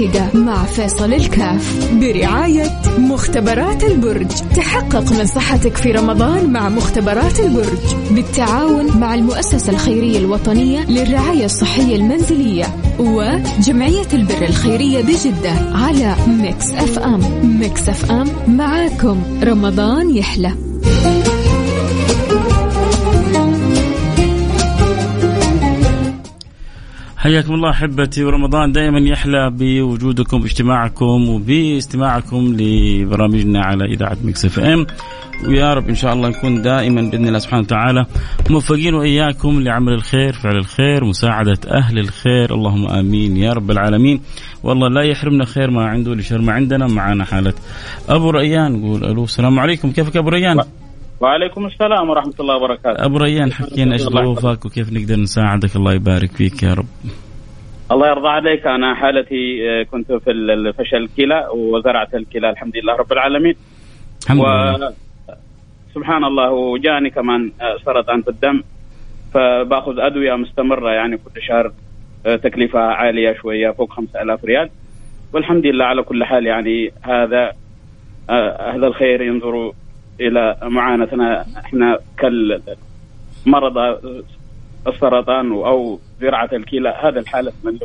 واحدة مع فيصل الكاف. برعاية مختبرات البرج. تحقق من صحتك في رمضان مع مختبرات البرج. بالتعاون مع المؤسسة الخيرية الوطنية للرعاية الصحية المنزلية. وجمعية البر الخيرية بجدة على Mix FM. Mix FM معاكم. رمضان يحلى. حياكم الله أحبتي ورمضان دائما يحلى بوجودكم باجتماعكم وباستماعكم لبرامجنا على إذاعة Mix FM. ويا رب إن شاء الله نكون دائما بإذن الله سبحانه وتعالى موفقين وإياكم لعمل الخير فعل الخير مساعدة أهل الخير. اللهم آمين يا رب العالمين. والله لا يحرمنا خير ما عنده لشر ما عندنا. معنا حالة أبو ريان يقول ألو السلام عليكم. كيفك أبو ريان؟ وعليكم السلام ورحمة الله وبركاته. أبو ريان حكينا إيش ظروفك وكيف نقدر نساعدك؟ الله يبارك فيك يا رب. الله يرضى عليك. أنا حالتي آه، كنت في الفشل الكلى وزرعت الكلى الحمد لله رب العالمين. الحمد لله. سبحان الله وجاني كمان آه، سرطان في الدم فباخذ أدوية مستمرة يعني كل شهر آه، تكلفة عالية شوية فوق 5000 ريال. والحمد لله على كل حال يعني هذا أهل الخير ينظروا إلى معاناتنا إحنا كالمرضى السرطان أو زراعة الكلى هذا الحاله من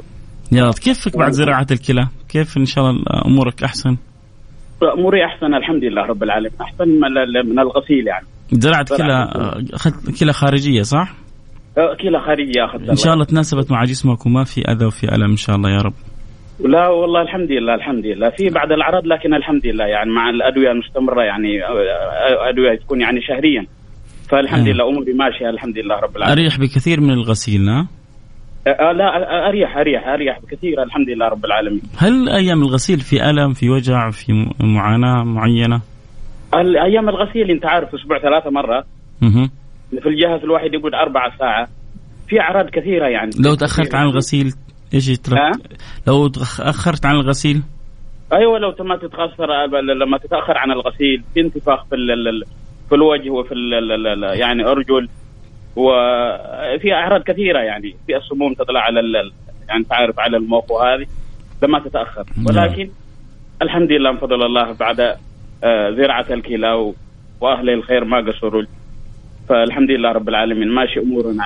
يا كيفك بعد زراعة الكلى؟ كيف إن شاء الله أمورك أحسن؟ أموري أحسن الحمد لله رب العالمين. أحسن من الغسيل يعني. زرعت كلى أخذت كلى خارجية صح؟ كلى خارجية أخذت إن شاء الله تناسبت مع جسمك وما في أذى وفي ألم إن شاء الله يا رب. لا والله الحمد لله الحمد لله في بعض الأعراض لكن الحمد لله يعني مع الأدوية المستمرة يعني أدوية تكون يعني شهريا. فالحمد آه. لله أموري ماشية الحمد لله رب العالمين. أريح بكثير من الغسيل ها؟ آه لا أريح أريح أريح بكثير الحمد لله رب العالمين. هل أيام الغسيل في ألم في وجع في معاناة معينة؟ أيام الغسيل أنت عارف أسبوع ثلاثة مرات أها في الجهاز الواحد يقعد أربع ساعه في أعراض كثيرة يعني. لو تأخرت عن الغسيل إيش يترك لو تأخرت عن الغسيل؟ أيوه لو ما تتأخر لما تتأخر عن الغسيل في انتفاخ في في الوجه وفي يعني أرجل وفي أعراض كثيرة يعني في السموم تطلع على يعني تعرف على المخ وهذه لما تتأخر. نعم. ولكن الحمد لله من فضل الله بعد آه، زراعة الكلى وأهل الخير ما قصروا. فالحمد لله رب العالمين ماشي أمورنا مع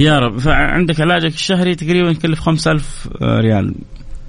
يا رب فعندك علاجك الشهري تقريبا يكلف 5000 ريال.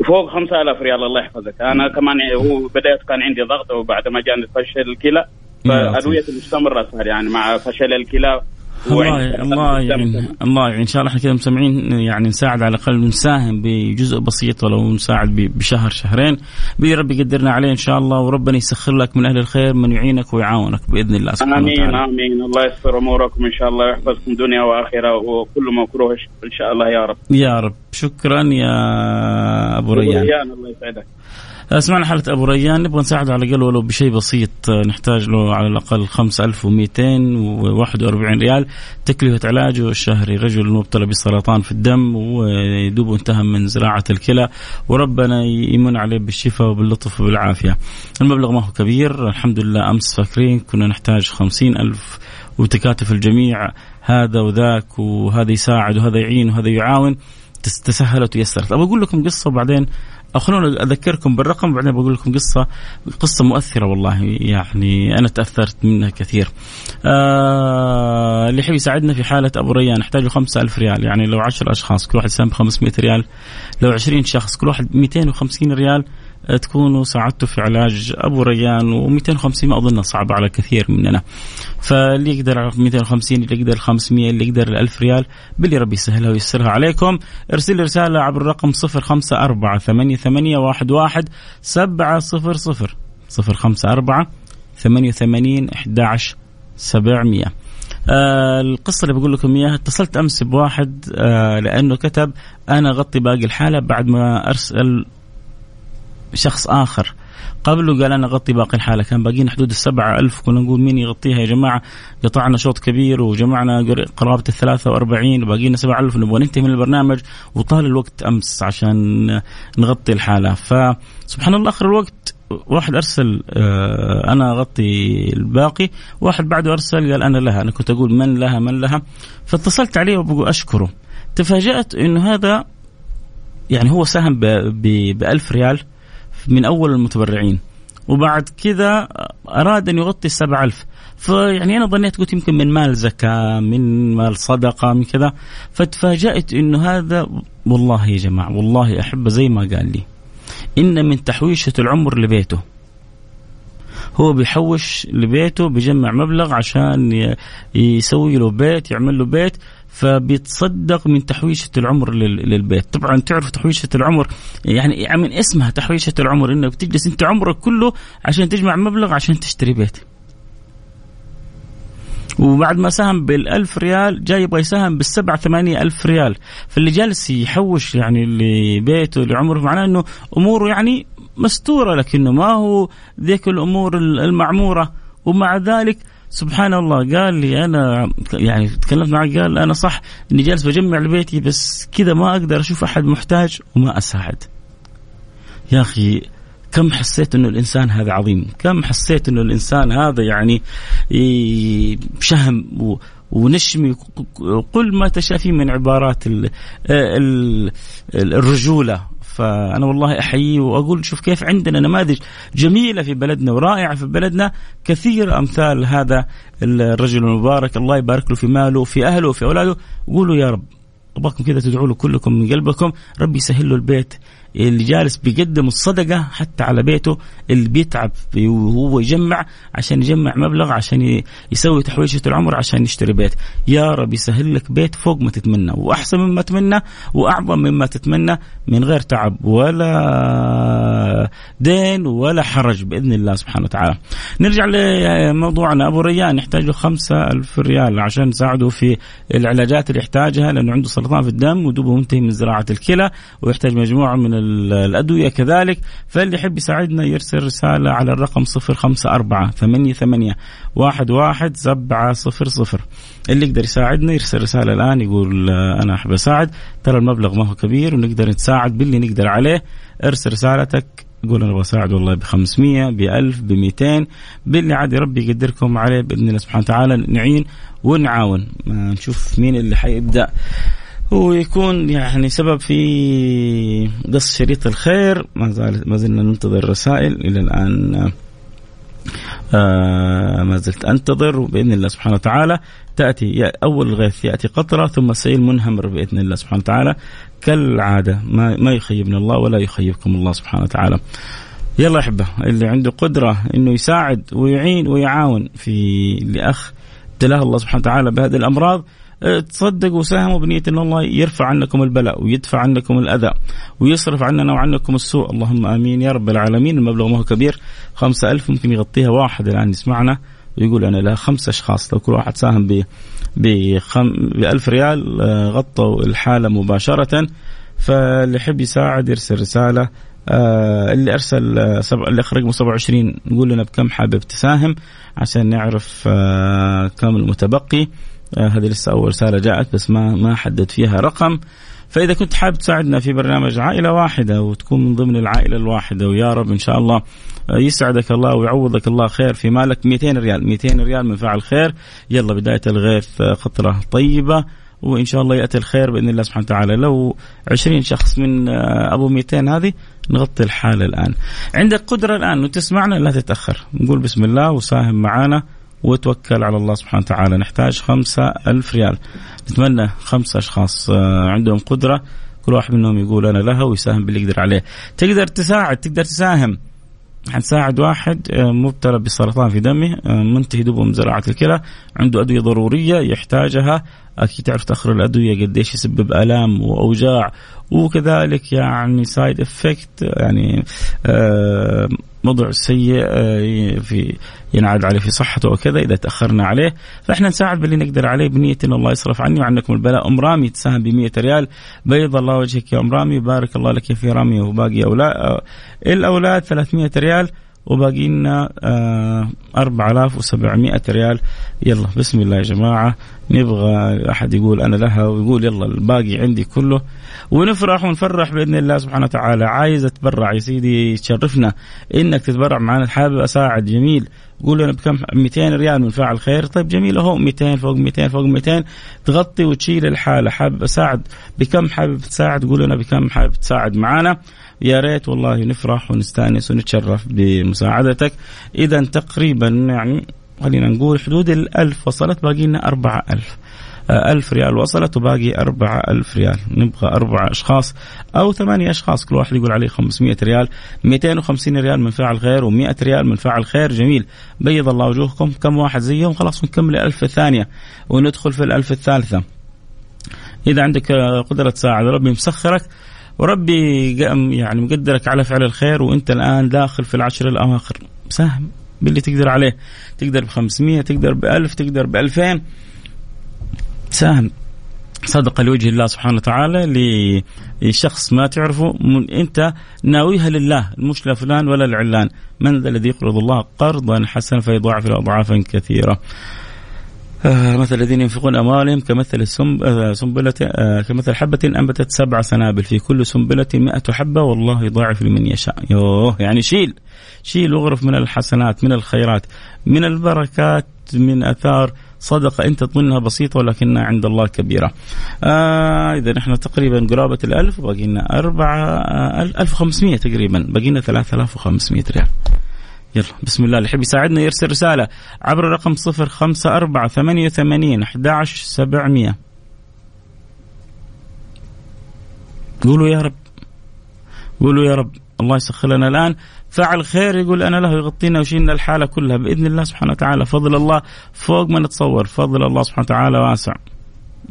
فوق 5000 ريال الله يحفظك. أنا كمان هو بدأت كان عندي ضغط وبعد ما جاني فشل الكلى فادويتي مستمره صار يعني مع فشل الكلى الله الله يعين الله يعين إن شاء الله إحنا كذا مسمعين يعني نساعد على الأقل نساهم بجزء بسيط ولو نساعد بشهر شهرين. ربي يقدرنا عليه إن شاء الله وربنا يسخر لك من أهل الخير من يعينك ويعاونك بإذن الله سبحانه آمين وتعالى. آمين. الله يستر أموركم إن شاء الله ويحفظكم دنيا وآخرة وكل مكروه إن شاء الله يا رب. يا رب. شكرا يا أبو ريان الله يسعدك. سمعنا حالة أبو ريان. نبغى نساعده على الأقل ولو بشيء بسيط نحتاج له على الأقل 5241 ريال. تكلفة علاجه الشهري رجل مبتلى بالسرطان في الدم ويدوب انتهى من زراعة الكلى. وربنا يمن عليه بالشفاء وباللطف وبالعافية. المبلغ ما هو كبير. الحمد لله أمس فاكرين كنا نحتاج خمسين ألف وتكاتف الجميع. هذا وذاك وهذا يساعد وهذا يعين وهذا يعاون. تسهلت ويسرت. أبغى أقول لكم قصة وبعدين أو خلونا أذكركم بالرقم وبعدين بقول لكم قصة قصة مؤثرة والله يعني أنا تأثرت منها كثير. آه اللي يحب يساعدنا في حالة أبو ريان نحتاج له 5000 ريال يعني لو 10 أشخاص كل واحد سام 500 ريال لو 20 شخص كل واحد 250 ريال تكونوا ساعدتوا في علاج أبو ريان و250 ما اظنها صعبة على كثير مننا. فاللي يقدر على 250 اللي يقدر 500 اللي يقدر 1000 ريال باللي ربي يسهلها ويسرها عليكم ارسل رسالة عبر الرقم 054 88 11 700 054 88 11 700 آه القصة اللي بقول لكم إياها اتصلت أمس بواحد آه لأنه كتب أنا أغطي باقي الحالة بعد ما أرسل شخص آخر. قبله قال أنا أغطي باقي الحالة. كان باقينا حدود السبعة ألف كنا نقول مين يغطيها يا جماعة؟ قطعنا شوط كبير وجمعنا قرابة ال 43 وباقينا 7000 نبغى ننتهي من البرنامج وطال الوقت أمس عشان نغطي الحالة. فسبحان الله آخر الوقت واحد أرسل آه، أنا أغطي الباقي. واحد بعده أرسل قال أنا لها. أنا كنت أقول من لها من لها. فاتصلت عليه وبقول أشكره. تفاجأت إنه هذا يعني هو ساهم ب 1000 ريال. من أول المتبرعين. وبعد كذا أراد أن يغطي السبع ألف. فيعني أنا ظنيت قلت يمكن من مال زكاة من مال صدقة من كذا. فتفاجأت إنه هذا والله يا جماعة والله احبه زي ما قال لي. إن من تحويشة العمر لبيته. هو بيحوش لبيته بيجمع مبلغ عشان يسوي له بيت يعمل له بيت فبيتصدق من تحويشة العمر للبيت. طبعا تعرف تحويشة العمر يعني من اسمها تحويشة العمر إنك بتجلس أنت عمرك كله عشان تجمع مبلغ عشان تشتري بيت. وبعد ما ساهم بالألف ريال جاي يبغى يساهم بالسبعة ثمانية ألف ريال. فاللي جالس يحوش يعني لبيته لعمره معناه أنه أموره يعني مستورة لكنه ما هو ذيك الأمور المعمورة. ومع ذلك سبحان الله قال لي أنا يعني تكلمت معه قال أنا صح إني جالس بجمع لبيتي بس كذا ما أقدر أشوف أحد محتاج وما أساعد. يا أخي كم حسيت إنه الإنسان هذا عظيم، كم حسيت إنه الإنسان هذا يعني شهم ونشمي قل ما تشاء فيه من عبارات الرجولة. فأنا والله احييه وأقول شوف كيف عندنا نماذج جميلة في بلدنا ورائعة في بلدنا كثير أمثال هذا الرجل المبارك. الله يبارك له في ماله في أهله في أولاده. قولوا يا رب أبغاكم كذا تدعوا له كلكم من قلبكم. ربي يسهل له البيت. اللي جالس بيقدم الصدقة حتى على بيته اللي بيتعب وهو يجمع عشان يجمع مبلغ عشان يسوي تحويشة العمر عشان يشتري بيت. يا رب يسهل لك بيت فوق ما تتمنى وأحسن مما تتمنى وأعظم مما تتمنى من غير تعب. ولا دين ولا حرج بإذن الله سبحانه وتعالى. نرجع لموضوعنا. أبو ريان يحتاج له خمسة ألف ريال عشان نساعده في العلاجات اللي يحتاجها لأنه عنده سرطان في الدم ودوبه منتهي من زراعة الكلى ويحتاج مجموعة من الأدوية كذلك. فاللي يحب يساعدنا يرسل رسالة على الرقم صفر خمسة أربعة ثمانية ثمانية واحد واحد سبعة صفر صفر. اللي يقدر يساعدنا يرسل رسالة الآن يقول أنا أحب أساعد. ترى المبلغ ما هو كبير ونقدر نتساعد باللي نقدر عليه. ارسل رسالتك قول أنا بساعد والله ب 500 ب 1000 ب 200 باللي عاد ربي يقدركم عليه بإذن الله سبحانه وتعالى نعين ونعاون. نشوف مين اللي حيبدأ. ويكون يعني سبب في قص شريط الخير. ما زال ما زلنا ننتظر رسائل. إلى الآن آه ما زلت أنتظر. وبإذن الله سبحانه وتعالى تأتي أول الغيث يأتي قطرة ثم سيل منهمر بإذن الله سبحانه وتعالى. كالعادة ما ما يخيبنا الله ولا يخيبكم الله سبحانه وتعالى. يلا أحبة اللي عنده قدرة إنه يساعد ويعين ويعاون في لأخ ابتلاه الله سبحانه وتعالى بهذه الأمراض. تصدقوا وساهموا بنية أن الله يرفع عنكم البلاء ويدفع عنكم الأذى ويصرف عننا وعنكم السوء. اللهم آمين يا رب العالمين. المبلغ ما هو كبير. خمسة ألف ممكن يغطيها واحد الآن يسمعنا ويقول أنا لها خمسة أشخاص. لو كل واحد ساهم ب بخم... بألف ريال آه، غطوا الحالة مباشرة. فاللي يحب يساعد يرسل رسالة. آه اللي أرسل آه سبع اللي اخر رقمه 27 نقول لنا بكم حابب تساهم عشان نعرف كم المتبقي. آه هذه لسه أول رسالة جاءت بس ما ما حدد فيها رقم. فإذا كنت حابب تساعدنا في برنامج عائلة واحدة وتكون من ضمن العائلة الواحدة ويا رب إن شاء الله آه، يسعدك الله ويعوضك الله خير في مالك. 200 ريال 200 ريال من فعل خير. يلا بداية الغيث آه، خطرة طيبة وإن شاء الله يأتي الخير بإذن الله سبحانه وتعالى. لو 20 شخص من آه، أبو 200 هذه نغطي الحالة الآن. عندك قدرة الآن وتسمعنا لا تتأخر. نقول بسم الله وساهم معنا وتوكل على الله سبحانه وتعالى. نحتاج خمسة ألف ريال. نتمنى خمسة أشخاص آه، عندهم قدرة. كل واحد منهم يقول أنا لها ويساهم باللي يقدر عليه. تقدر تساعد تقدر تساهم. حنساعد واحد آه، مبتلى بسرطان في دمه آه، منتهي دوبه من زراعة الكلى عنده أدوية ضرورية يحتاجها. أكيد تعرف تأخر الأدوية قديش يسبب آلام وأوجاع وكذلك يعني side effect يعني آه موضوع سيء آه في ينعاد عليه في صحته وكذا إذا تأخرنا عليه. فإحنا نساعد باللي نقدر عليه بنية إن الله يصرف عني وعنكم البلاء. أم رامي تساهم ب 100 ريال. بيض الله وجهك يا أم رامي. بارك الله لك في رامي وباقي أولاد الأولاد 300 ريال. وباقي لنا آه 4700 ريال. يلا بسم الله يا جماعة. نبغى أحد يقول أنا لها ويقول يلا الباقي عندي كله. ونفرح ونفرح بإذن الله سبحانه وتعالى. عايز أتبرع يا سيدي تشرفنا إنك تتبرع معنا. حابب أساعد جميل. قول أنا بكم 200 ريال من فاعل خير. طيب جميل أهو 200 فوق 200 فوق 200 تغطي وتشيل الحالة. حابب أساعد بكم؟ حابب تساعد؟ قول أنا بكم حابب تساعد معنا. يا ريت والله نفرح ونستأنس ونتشرف بمساعدتك. إذا تقريبا يعني خلينا نقول حدود الألف وصلت باقي لنا أربعة ألف. آه، ألف ريال وصلت وباقي أربعة ألف ريال. نبغى أربعة أشخاص أو ثمانية أشخاص كل واحد يقول عليه 500 ريال. 250 ريال من فاعل خير و100 ريال من فاعل خير. جميل. بيض الله وجوهكم. كم واحد زيهم؟ خلاص نكمل الألف الثانية وندخل في الألف الثالثة. إذا عندك قدرة تساعد ربي مسخرك. وربي يعني مقدرك على فعل الخير وانت الآن داخل في العشر الأواخر. ساهم باللي تقدر عليه. تقدر ب 500 تقدر ب 1000 تقدر ب 2000 ساهم صدقة لوجه الله سبحانه وتعالى لشخص ما تعرفه انت ناويها لله مش لفلان ولا العلان. من ذا الذي يقرض الله قرضا حسنا فيضاعف له اضعافا كثيرة. مثل الذين ينفقون أموالهم كمثل آه، سنبلة آه كمثل حبة أنبتت سبع سنابل. في كل سنبلة مئة حبة والله يضاعف لمن يشاء. يوه يعني شيل. شيل واغرف من الحسنات من الخيرات من البركات من أثار صدقة. أنت تظنها بسيطة ولكنها عند الله كبيرة. آه إذا نحن تقريبا قرابة الألف باقي لنا أربعة آه ألف وخمسمية تقريبا. باقي لنا ثلاثة آلاف وخمسمية ريال. يلا بسم الله. اللي يحب يساعدنا يرسل رسالة عبر الرقم صفر خمسة أربعة ثمانية وثمانين أحد سبعمية. قولوا يا رب. قولوا يا رب. الله يسخر لنا الآن. فعل خير يقول أنا له يغطينا ويشيلنا الحالة كلها. بإذن الله سبحانه وتعالى. فضل الله فوق ما نتصور. فضل الله سبحانه وتعالى واسع.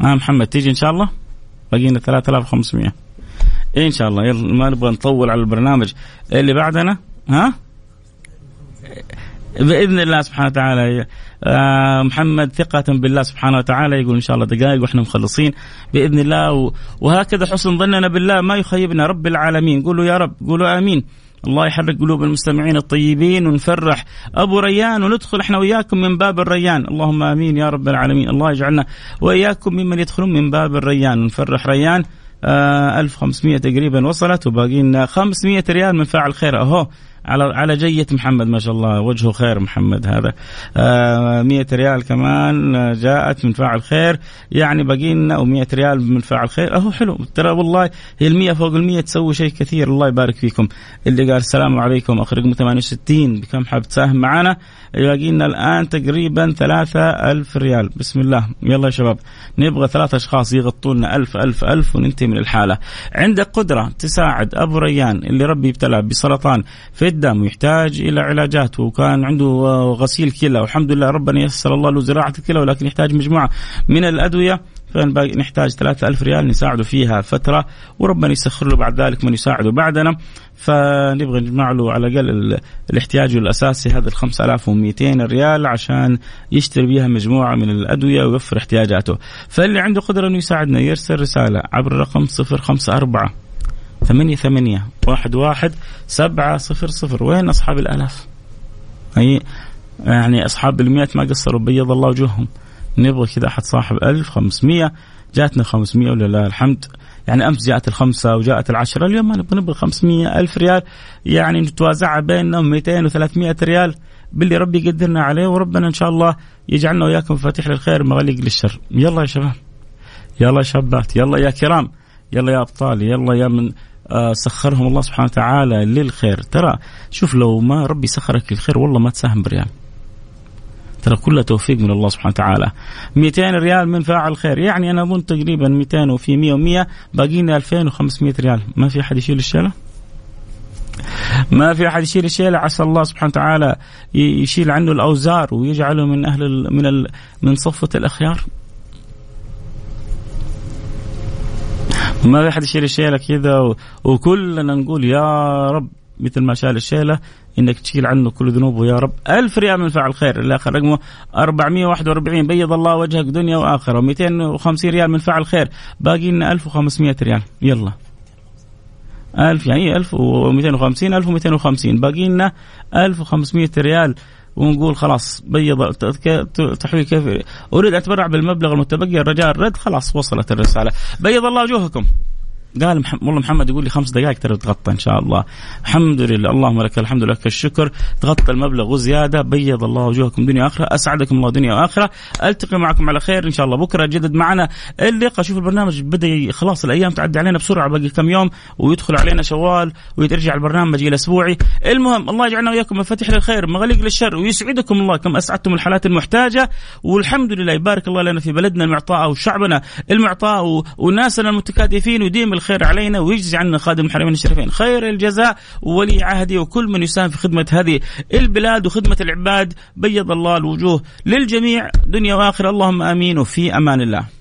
آه محمد تيجي إن شاء الله؟ بقينا 3500 إيه إن شاء الله. يلا ما نبغى نطول على البرنامج. اللي بعدنا؟ ها؟ بإذن الله سبحانه وتعالى آه محمد ثقة بالله سبحانه وتعالى يقول إن شاء الله دقائق وإحنا مخلصين بإذن الله وهكذا حسن ظننا بالله ما يخيبنا رب العالمين. قولوا يا رب قولوا آمين. الله يحرك قلوب المستمعين الطيبين ونفرح. أبو ريان وندخل إحنا وياكم من باب الريان. اللهم آمين يا رب العالمين. الله يجعلنا وإياكم ممن يدخلون من باب الريان. ونفرح ريان آه 1500 تقريبا وصلت وباقي لنا 500 ريال من فاعل خير. أهو. على على جية محمد ما شاء الله وجهه خير محمد هذا. آه 100 ريال كمان جاءت من فاعل خير. يعني باقي لنا أو 100 ريال من فاعل خير. أهو حلو. ترى والله هي ال 100 فوق ال 100 تسوي شيء كثير. الله يبارك فيكم. اللي قال السلام عليكم اخ رقم 68 بكم حاب تساهم معنا؟ باقي لنا الآن تقريبا 3000 ريال. بسم الله. يلا يا شباب. نبغى ثلاث أشخاص يغطوا لنا 1000 1000 1000 وننتهي من الحالة. عندك قدرة تساعد أبو ريان اللي ربي ابتلى بسرطان في الدم ويحتاج إلى علاجات وكان عنده غسيل كلى. والحمد لله ربنا يسر الله له زراعة الكلى ولكن يحتاج مجموعة من الأدوية. فنحتاج ثلاثة ألف ريال نساعده فيها فترة وربنا يسخر له بعد ذلك من يساعده بعدنا. فنبغى نجمع له على الأقل الاحتياج الأساسي هذا ال 5200 ريال عشان يشتري بها مجموعة من الأدوية ويوفر احتياجاته. فاللي عنده قدرة أنه يساعدنا يرسل رسالة عبر الرقم 054 ثمانية ثمانية واحد واحد سبعة صفر صفر. وين أصحاب الآلاف أي يعني أصحاب المئات ما قصروا بيض الله وجوههم. نبغى كذا أحد صاحب ألف خمسمية. جاتنا خمسمية ولله الحمد. يعني أمس جاءت الخمسة وجاءت العشرة اليوم ما نبغى نبغى خمسمية ألف ريال. يعني نتوازعها بيننا 200 و300 ريال. باللي ربي يقدرنا عليه وربنا إن شاء الله يجعلنا وياكم مفاتيح للخير مغلق للشر. يلا يا شباب. يلا يا شابات. يلا يا كرام. يلا يا أبطال. يلا يا من سخرهم الله سبحانه وتعالى للخير. ترى شوف لو ما ربي سخرك للخير والله ما تساهم بريال. ترى كلها توفيق من الله سبحانه وتعالى. 200 ريال من فاعل خير. يعني أنا أظن تقريبا 200 وفي 100 و100 باقي لنا 2500 ريال. ما في أحد يشيل الشيلة؟ ما في أحد يشيل الشيلة. عسى الله سبحانه وتعالى يشيل عنه الأوزار ويجعله من أهل من من صفه الأخيار. ما في احد يشيل الشيلة كذا وكلنا نقول يا رب مثل ما شال الشيلة إنك تشيل عنه كل ذنوبه يا رب. ألف ريال من فعل خير اللي آخر. رقمه 441 بيض الله وجهك دنيا وآخرة. 250 ريال من فعل خير. باقي لنا 1500 ريال. يلا. 1000 يعني 1250 1250 باقي لنا 1500 ريال. ونقول خلاص بيض تحويل كيف أريد أتبرع بالمبلغ المتبقي الرجاء الرد خلاص وصلت الرسالة. بيض الله وجوهكم. قال محمد والله محمد يقول لي خمس دقائق ترى تغطى إن شاء الله. الحمد لله. اللهم لك الحمد لك الشكر. تغطى المبلغ وزياده بيض الله وجوهكم دنيا وآخرة. أسعدكم الله دنيا وآخرة. ألتقي معكم على خير إن شاء الله بكرة. جدد معنا اللقاء شوف البرنامج بدأ خلاص الأيام تعدي علينا بسرعة باقي كم يوم ويدخل علينا شوال ويرجع البرنامج إلى أسبوعي. المهم الله يجعلنا وياكم مفاتيح للخير مغاليق للشر ويسعدكم الله كم أسعدتم الحالات المحتاجة. والحمد لله يبارك الله لنا في بلدنا المعطاء وشعبنا المعطاء وناسنا المتكاتفين وديم الخير علينا ويجزي عنا خادم الحرمين الشريفين. خير الجزاء ولي عهدي وكل من يساهم في خدمة هذه البلاد وخدمة العباد. بيض الله الوجوه للجميع. دنيا وآخرة. اللهم آمين. وفي أمان الله.